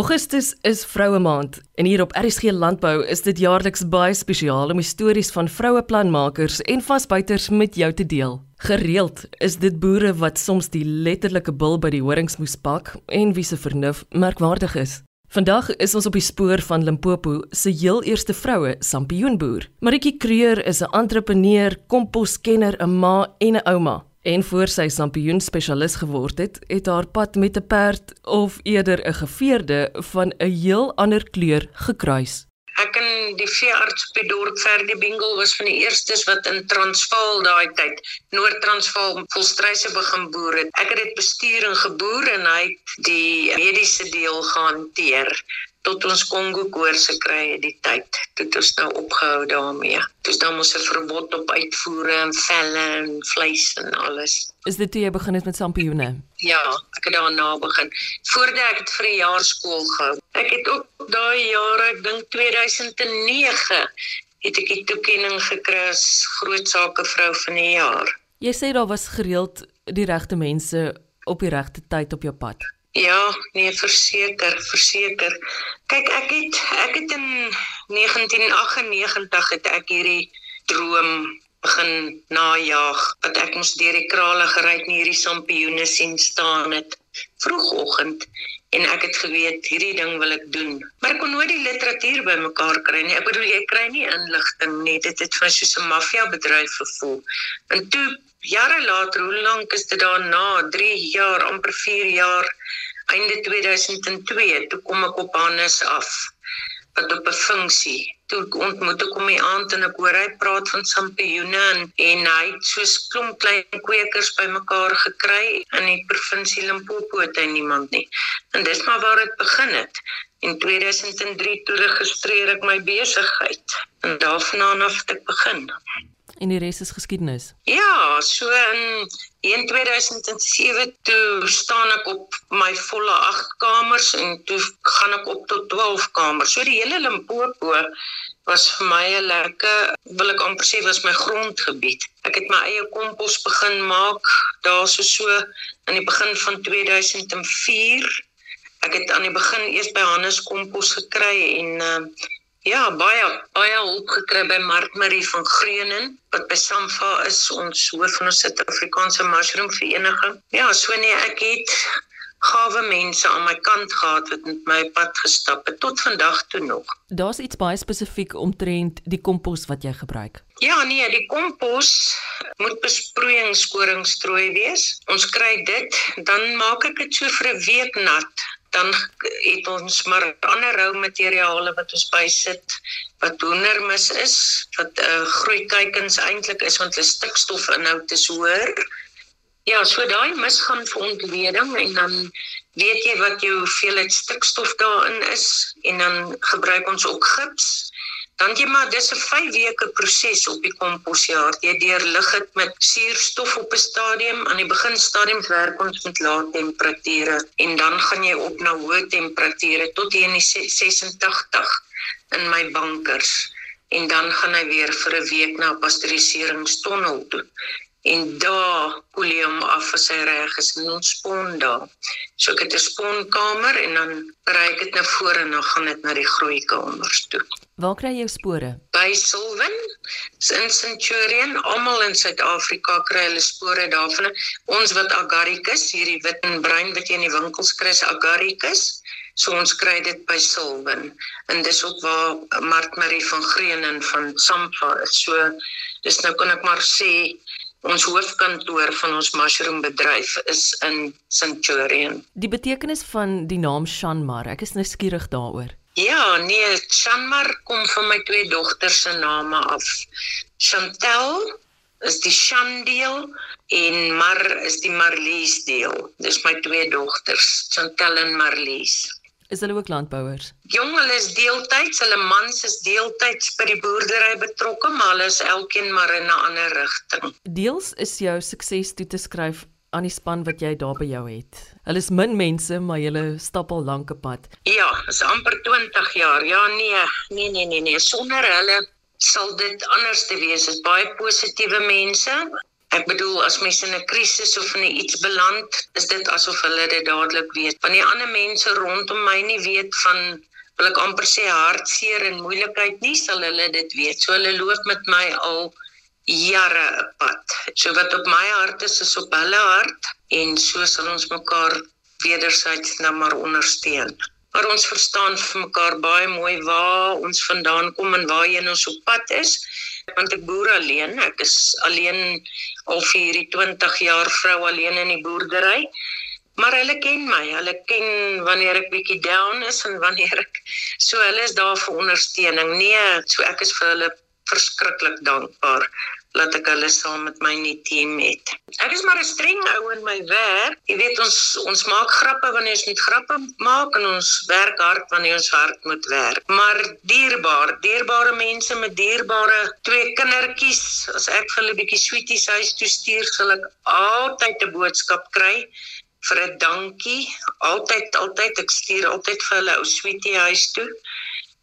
Augustus is Vroue Maand en hier op RSG Landbou is dit jaarliks baie spesiaal om stories van vroue planmakers en vasbyters met jou te deel. Gereeld is dit boere wat soms die letterlike bil by die horings moes pak en wie se vernuf merkwaardig is. Vandag is ons op die spoor van Limpopo se heel eerste vroue sampioenboer. Maritjie Kreur is 'n entrepreneur, komposkenner, 'n ma en 'n ouma. En voor sy sampioen spesialis geword het, het haar pad met 'n perd of eerder 'n geveerde van 'n heel ander kleur gekruis. Ek en die veearts op die dorp Verdie Bingle was van die eerstes wat in Transvaal daai tyd, Noord-Transvaal, volstryse begin boer het. Ek het dit bestuur en geboer en hy het die mediese deel gehanteer tot ons Kongo koorse kry het die tyd. Dit is nou opgehou daarmee. Dis dan mos 'n verbod op uitvoere en velle en vleis en alles. Is dit toe jy begin het met sampioene? Ja, ek het daarna begin. Voordat ek dit vir 'n jaar skool gehou. Ek het ook daai jare, ek dink 2009, het ek die toekenning gekry as groot sake vrou van die jaar. Jy sê daar was gereeld die regte mense op die regte tyd op jou pad. Ja, nee, verseker, verseker. Kyk, ek het ek het in 1998 het ek hierdie droom begin najag wat ek moes deur die krale gery het en hierdie sampioene sien staan het vroegoggend en ek het geweet hierdie ding wil ek doen. Maar ek kon nooit die literatuur bymekaar kry nie. Ek bedoel jy kry nie inligting nie. Dit het vir soos 'n maffia bedryf gevoel. En toe jare later, hoe lank is dit daarna? 3 jaar, amper 4 jaar, einde 2002, toe kom ek op Hannes af wat op 'n funksie. Toe ontmoet ek hom die aand en ek hoor hy praat van sampioene en, en hy het soos klomp klein kwekers bymekaar gekry in die provinsie Limpopo het hy niemand nie. En dis maar waar dit begin het. In 2003 toe registreer ek my besigheid en daarvan af het ek begin en die res is geskiedenis. Ja, so in in 2007 toe staan ek op my volle 8 kamers en toe gaan ek op tot 12 kamers. So die hele Limpopo was vir my 'n lekker wil ek amper sê was my grondgebied. Ek het my eie kompos begin maak daar so so aan die begin van 2004. Ek het aan die begin eers by Hannes Kompos gekry en uh, Ja, baie baie hulp gekry by Mark Marie van Greenen wat by Samfa is ons hoof van ons Suid-Afrikaanse Mushroom Vereniging. Ja, so nee, ek het gawe mense aan my kant gehad wat met my pad gestap het tot vandag toe nog. Daar's iets baie spesifiek omtrent die kompos wat jy gebruik. Ja, nee, die kompos moet besproeiingsskoringsstrooi wees. Ons kry dit, dan maak ek dit so vir 'n week nat dan het ons maar ander rou materiale wat ons bysit wat hoendermis is wat uh, eh, groei kuikens eintlik is want hulle stikstofinhoud is hoër. Ja, so daai mis gaan vir ontleding en dan weet jy wat jou hoeveelheid stikstof daarin is en dan gebruik ons ook gips Dan jy maar dis 'n 5 weke proses op die komposjaar. Jy deurlig dit met suurstof op 'n stadium. Aan die begin stadium werk ons met lae temperature en dan gaan jy op na hoë temperature tot jy in die 86 in my bankers en dan gaan hy weer vir 'n week na pasteuriseringstonnel toe en daar koel jy hom af as hy reg is en ons spon daar. So ek het 'n sponkamer en dan ry ek dit na vore en dan gaan dit na die groeikamers toe. Waar kry jy jou spore? By Silwin, in Centurion, almal in Suid-Afrika kry hulle spore daarvan. Ons wat agaricus, hierdie wit en bruin wat jy in die winkels kry, is agaricus. So ons kry dit by Silwin. En dis ook waar Mark Marie van Greenen van Sampa is. So dis nou kan ek maar sê Ons hoofkantoor van ons mushroom bedryf is in Centurion. Die betekenis van die naam Shanmar, ek is nou skieurig daaroor. Ja, nee, Shanmar kom van my twee dogters se name af. Chantel is die Shan deel en Mar is die Marlies deel. Dis my twee dogters, Chantel en Marlies. Is hulle ook landbouers? Jong, hulle is deeltyds, hulle mans is deeltyds by die boerdery betrokke, maar hulle is elkeen maar in 'n ander rigting. Deels is jou sukses toe te skryf aan die span wat jy daar by jou het. Hulle is min mense, maar hulle stap al lank 'n pad. Ja, is amper 20 jaar. Ja, nee, nee, nee, nee, nee. sonder hulle sal dit anders te wees. Dit is baie positiewe mense Ek bedoel as mense in 'n krisis of in iets beland, is dit asof hulle dit dadelik weet. Wanneer ander mense rondom my nie weet van wil ek amper sê hartseer en moeilikheid nie, sal hulle dit weet. So hulle loop met my al jare 'n pad. So wat op my hart is, is op hulle hart en so sal ons mekaar wederzijds nou maar ondersteun. Maar ons verstaan vir mekaar baie mooi waar ons vandaan kom en waarheen ons op pad is. Want ek boer alleen, ek is alleen al vir hierdie 20 jaar vrou alleen in die boerdery. Maar hulle ken my. Hulle ken wanneer ek bietjie down is en wanneer ek so hulle is daar vir ondersteuning. Nee, so ek is vir hulle verskriklik dankbaar laat ek hulle saam met my in die team het. Ek is maar 'n streng ou in my werk. Jy weet ons ons maak grappe wanneer ons moet grappe maak en ons werk hard wanneer ons hard moet werk. Maar dierbaar, dierbare mense met dierbare twee kindertjies, as ek vir hulle bietjie sweeties huis toe stuur, sal ek altyd 'n boodskap kry vir 'n dankie. Altyd altyd ek stuur altyd vir hulle ou sweetie huis toe.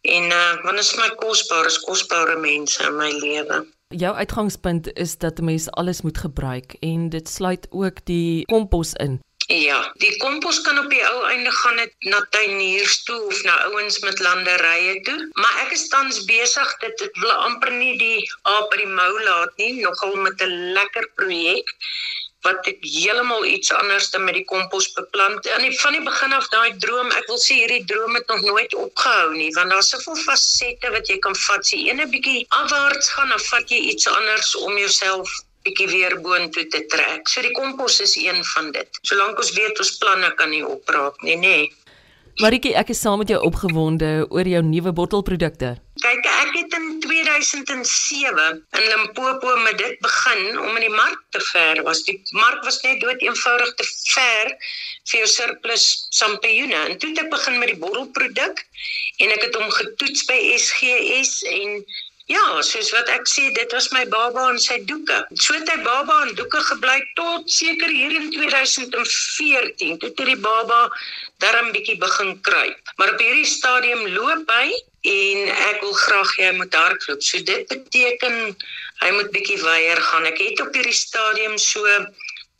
En uh want is my kosbaar, is kosbare mense in my lewe. Jou uitgangspunt is dat 'n mens alles moet gebruik en dit sluit ook die kompos in. Ja, die kompos kan op die ou einde gaan net na tuiniers toe of na ouens met landerye toe, maar ek is tans besig dit dit wil amper nie die aap by die mou laat nie, nogal met 'n lekker projek wat ek heeltemal iets anders dan met die kompos beplant. Aan die van die begin af daai droom, ek wil sê hierdie droom het nog nooit opgehou nie, want daar's soveel fasette wat jy kan vat. Sy ene bietjie afwaarts gaan, dan vat jy iets anders om jouself bietjie weer boontoe te trek. So die kompos is een van dit. Solank ons weet ons planne kan nie opraak nie, nê. Nee. Maritjie, ek is saam met jou opgewonde oor jou nuwe bottelprodukte. Kyk, ek het in 2007 in Limpopo met dit begin om in die mark te ver. Was die mark was net dood eenvoudig te ver vir jou surplus sampioene. En toe het ek begin met die bottelproduk en ek het hom getoets by SGS en Ja, soos wat ek sê, dit was my baba en sy doeke. So het hy baba en doeke gebly tot seker hier in 2014. Toe het die baba darm bietjie begin kruip. Maar op hierdie stadium loop hy en ek wil graag hy moet hardloop. So dit beteken hy moet bietjie weier gaan. Ek het op hierdie stadium so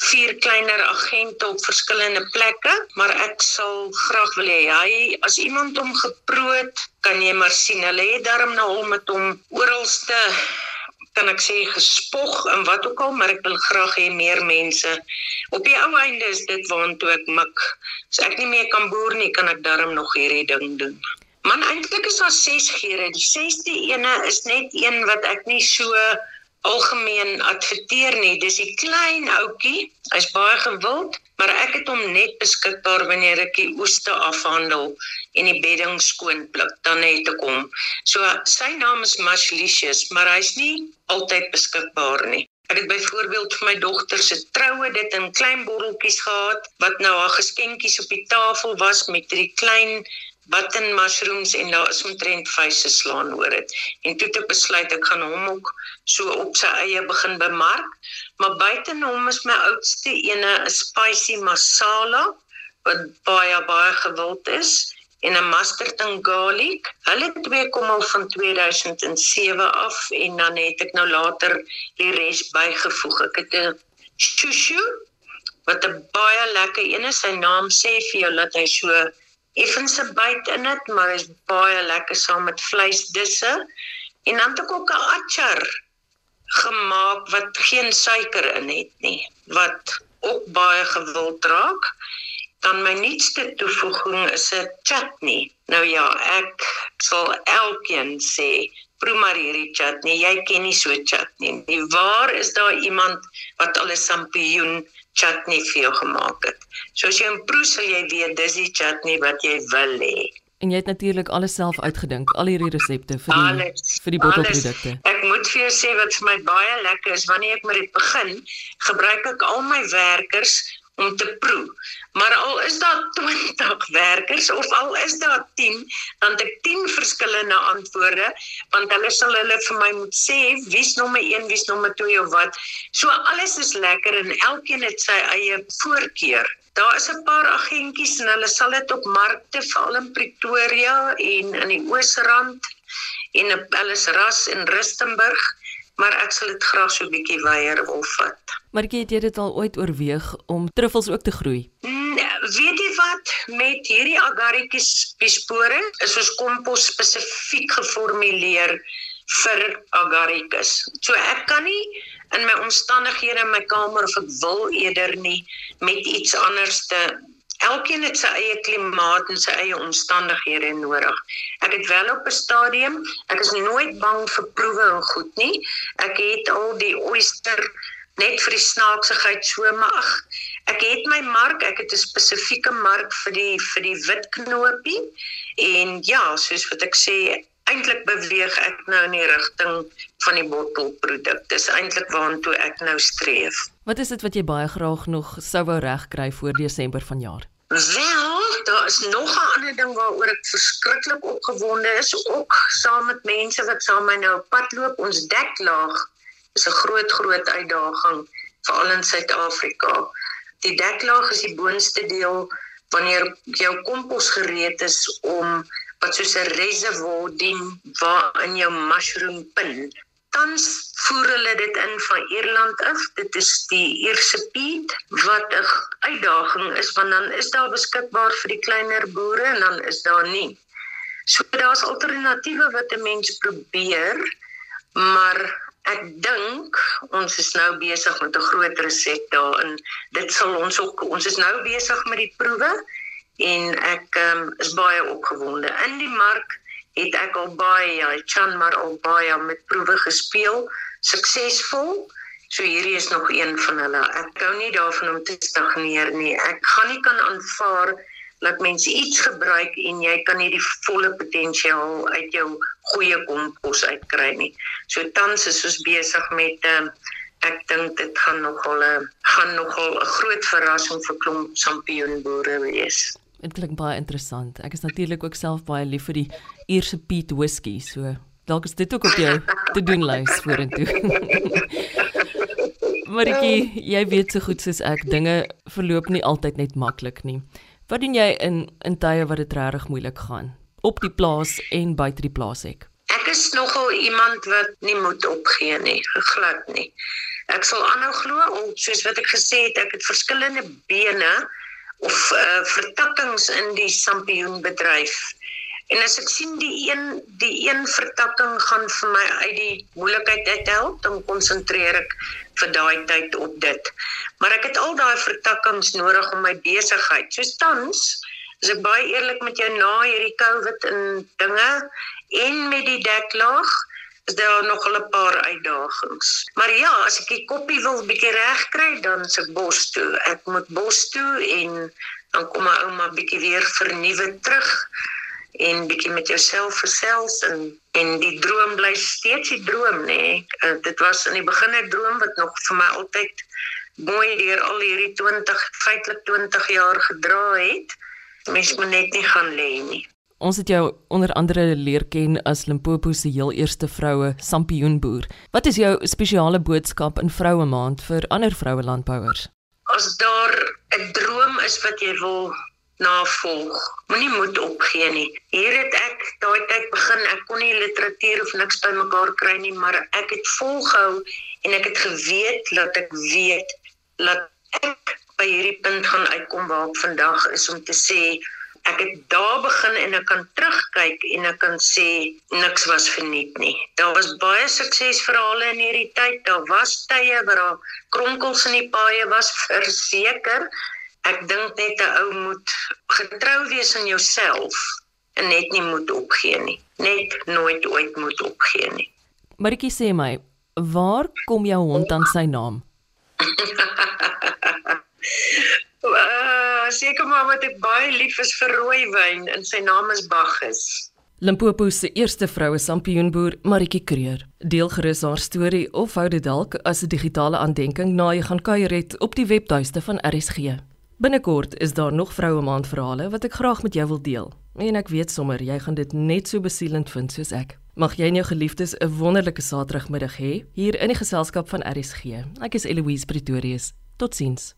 vier kleiner agente op verskillende plekke, maar ek sal graag wil hê hy as iemand hom geproot, kan jy maar sien hulle het daarom nou hom met hom oralste kan ek sê gespog en wat ook al, maar ek wil graag hê meer mense. Op die ou einde is dit waantoe ek mik. As ek nie meer kan boer nie, kan ek daarom nog hierdie ding doen. Man eintlik is daar 6 geure. Die 6de ene is net een wat ek nie so algemeen adverteer nie. Dis 'n klein ouetjie. Hy's baie gewild, maar ek het hom net beskikbaar wanneer ek die oeste afhandel en die bedding skoon pluk, dan het ek hom. So sy naam is Mashlicious, maar hy's nie altyd beskikbaar nie. Ek het byvoorbeeld vir my dogter se troue dit in klein botteltjies gehad wat nou haar geskenkies op die tafel was met drie klein button mushrooms en daar is omtrent vyse slaan oor dit. En toe het ek besluit ek gaan hom ook so op sy eie begin bemark. Maar buite hom is my oudste ene 'n spicy masala wat baie baie gewild is en 'n mustard and garlic. Hulle twee kom al van 2007 af en dan het ek nou later die res bygevoeg. Ek het 'n shushu wat 'n baie lekker een is. Sy naam sê vir jou dat hy so effense byt in dit, maar is baie lekker saam met vleisdisse. En dan het ek ook 'n achar gemaak wat geen suiker in het nie, wat ook baie gewild raak. Dan my nuutste toevoeging is 'n chutney. Nou ja, ek sal elkeen sê proe maar hierdie chutney. Jy ken nie so chutney nie. Waar is daar iemand wat al 'n sampioen chutney vir jou gemaak het. So as jy 'n proe sal jy weet dis die chutney wat jy wil hê. En jy het natuurlik alles self uitgedink, al hierdie resepte vir die alles, vir die bottelprodukte. Ek moet vir jou sê wat vir my baie lekker is, wanneer ek met dit begin, gebruik ek al my werkers om te proe. Maar al is daar 20 werkers of al is daar 10, dan het ek 10 verskillende antwoorde want hulle sal hulle vir my moet sê wie's nommer 1, wie's nommer 2 of wat. So alles is lekker en elkeen het sy eie voorkeur. Daar is 'n paar agentjies en hulle sal dit op markte veral in Pretoria en in die Oosrand en op Ellis Ras in Rustenburg maar ek sal dit graag so 'n bietjie weier wil vat. Maar het jy dit al ooit oorweeg om truffels ook te groei? Nee, weet jy wat met hierdie agaricus spore is ons kompos spesifiek geformuleer vir agaricus. So ek kan nie in my omstandighede in my kamer of ek wil eerder nie met iets anders te Elkeen het sy eie klimaat en sy eie omstandighede nodig. Ek het wel op 'n stadium, ek is nooit bang vir proewe en goed nie. Ek het al die oyster net vir die snaaksigheid so mag. Ek het my mark, ek het 'n spesifieke mark vir die vir die wit knopie en ja, soos wat ek sê, eintlik beweeg ek nou in die rigting van die bottelproduk. Dis eintlik waartoe ek nou streef. Wat is dit wat jy baie graag nog sou wou regkry voor Desember vanjaar? Wel, daar is nog 'n ander ding waaroor ek verskriklik opgewonde is, ook saam met mense wat saam met my nou op pad loop. Ons deklaag is 'n groot groot uitdaging veral in Suid-Afrika. Die deklaag is die boonste deel wanneer jou kompos gereed is om wat soos 'n reservoir dien waarin jou mushroom pin. Tans voer hulle dit in van Ierland af. Dit is die Ierse peat wat 'n uitdaging is want dan is daar beskikbaar vir die kleiner boere en dan is daar nie. So daar's alternatiewe wat 'n mens probeer, maar ek dink ons is nou besig met 'n groot reset daarin. Dit sal ons ook ons is nou besig met die proewe en ek um, is baie opgewonde. In die mark het ek al baie, ja, Chan maar al baie met proewe gespeel, suksesvol. So hierdie is nog een van hulle. Ek hou nie daarvan om te stagneer nie. Ek gaan nie kan aanvaar dat mense iets gebruik en jy kan nie die volle potensiaal uit jou goeie kompos uitkry nie. So tans is ons besig met 'n uh, ek dink dit gaan nogal 'n gaan nogal 'n groot verrassing vir klomp sampioenboere wees. Dit klink baie interessant. Ek is natuurlik ook self baie lief vir die Ierse peat whisky, so dalk is dit ook op jou te doen lys vorentoe. Maritjie, jy weet so goed soos ek, dinge verloop nie altyd net maklik nie. Wat doen jy in in tye wat dit regtig moeilik gaan op die plaas en buite die plaashek? Ek is nogal iemand wat nie moet opgee nie, glad nie. Ek sal aanhou glo, soos wat ek gesê het, ek het verskillende bene of uh, vertakkings in die sampioenbedryf. En as ek sien die een die een vertakking gaan vir my uit die moeilikheid uithelp, dan konsentreer ek vir daai tyd op dit. Maar ek het al daai vertakkings nodig om my besigheid. So tans is ek baie eerlik met jou na hierdie COVID en dinge en met die deklaag is daar nog 'n paar uitdagings. Maar ja, as ek die koppie wil bietjie regkry, dan se bos toe. Ek moet bos toe en dan kom my ouma bietjie weer vernuwe terug en bietjie met jouself versels en en die droom bly steeds die droom nê. Nee. Uh, dit was in die begin 'n droom wat nog vir my altyd mooi deur al hierdie 20 feitelik 20 jaar gedra het. Mens moet net nie gaan lê nie. Ons het jou onder andere leer ken as Limpopo se heel eerste vroue sampioenboer. Wat is jou spesiale boodskap in Vroue Maand vir ander vroue landbouers? As daar 'n droom is wat jy wil navolg, moenie moed opgee nie. Hier het ek daai tyd begin, ek kon nie literatuur of niks bymekaar kry nie, maar ek het volgehou en ek het geweet dat ek weet dat ek by hierdie punt gaan uitkom waar ek vandag is om te sê ek het daar begin en ek kan terugkyk en ek kan sê niks was verniet nie. Daar was baie suksesverhale in hierdie tyd. Daar was tye waar daar kronkels in die paaie was verseker. Ek dink net 'n ou moet getrou wees aan jouself en net nie moet opgee nie. Net nooit ooit moet opgee nie. Maritjie sê my, waar kom jou hond aan sy naam? seker maar wat ek baie lief is vir rooiwyn en sy naam is Baggus. Limpopo se eerste vroue sampioenboer, Maritjie Kreer, deel gerus haar storie of hou dit dalk as 'n digitale aandenking na jy gaan kuier het op die webtuiste van RSG. Binnekort is daar nog vroue maand verhale wat ek graag met jou wil deel. En ek weet sommer jy gaan dit net so besielend vind soos ek. Mag jy en jou geliefdes 'n wonderlike Saterdagmiddag hê hier in die geselskap van RSG. Ek is Eloise Pretorius. Totsiens.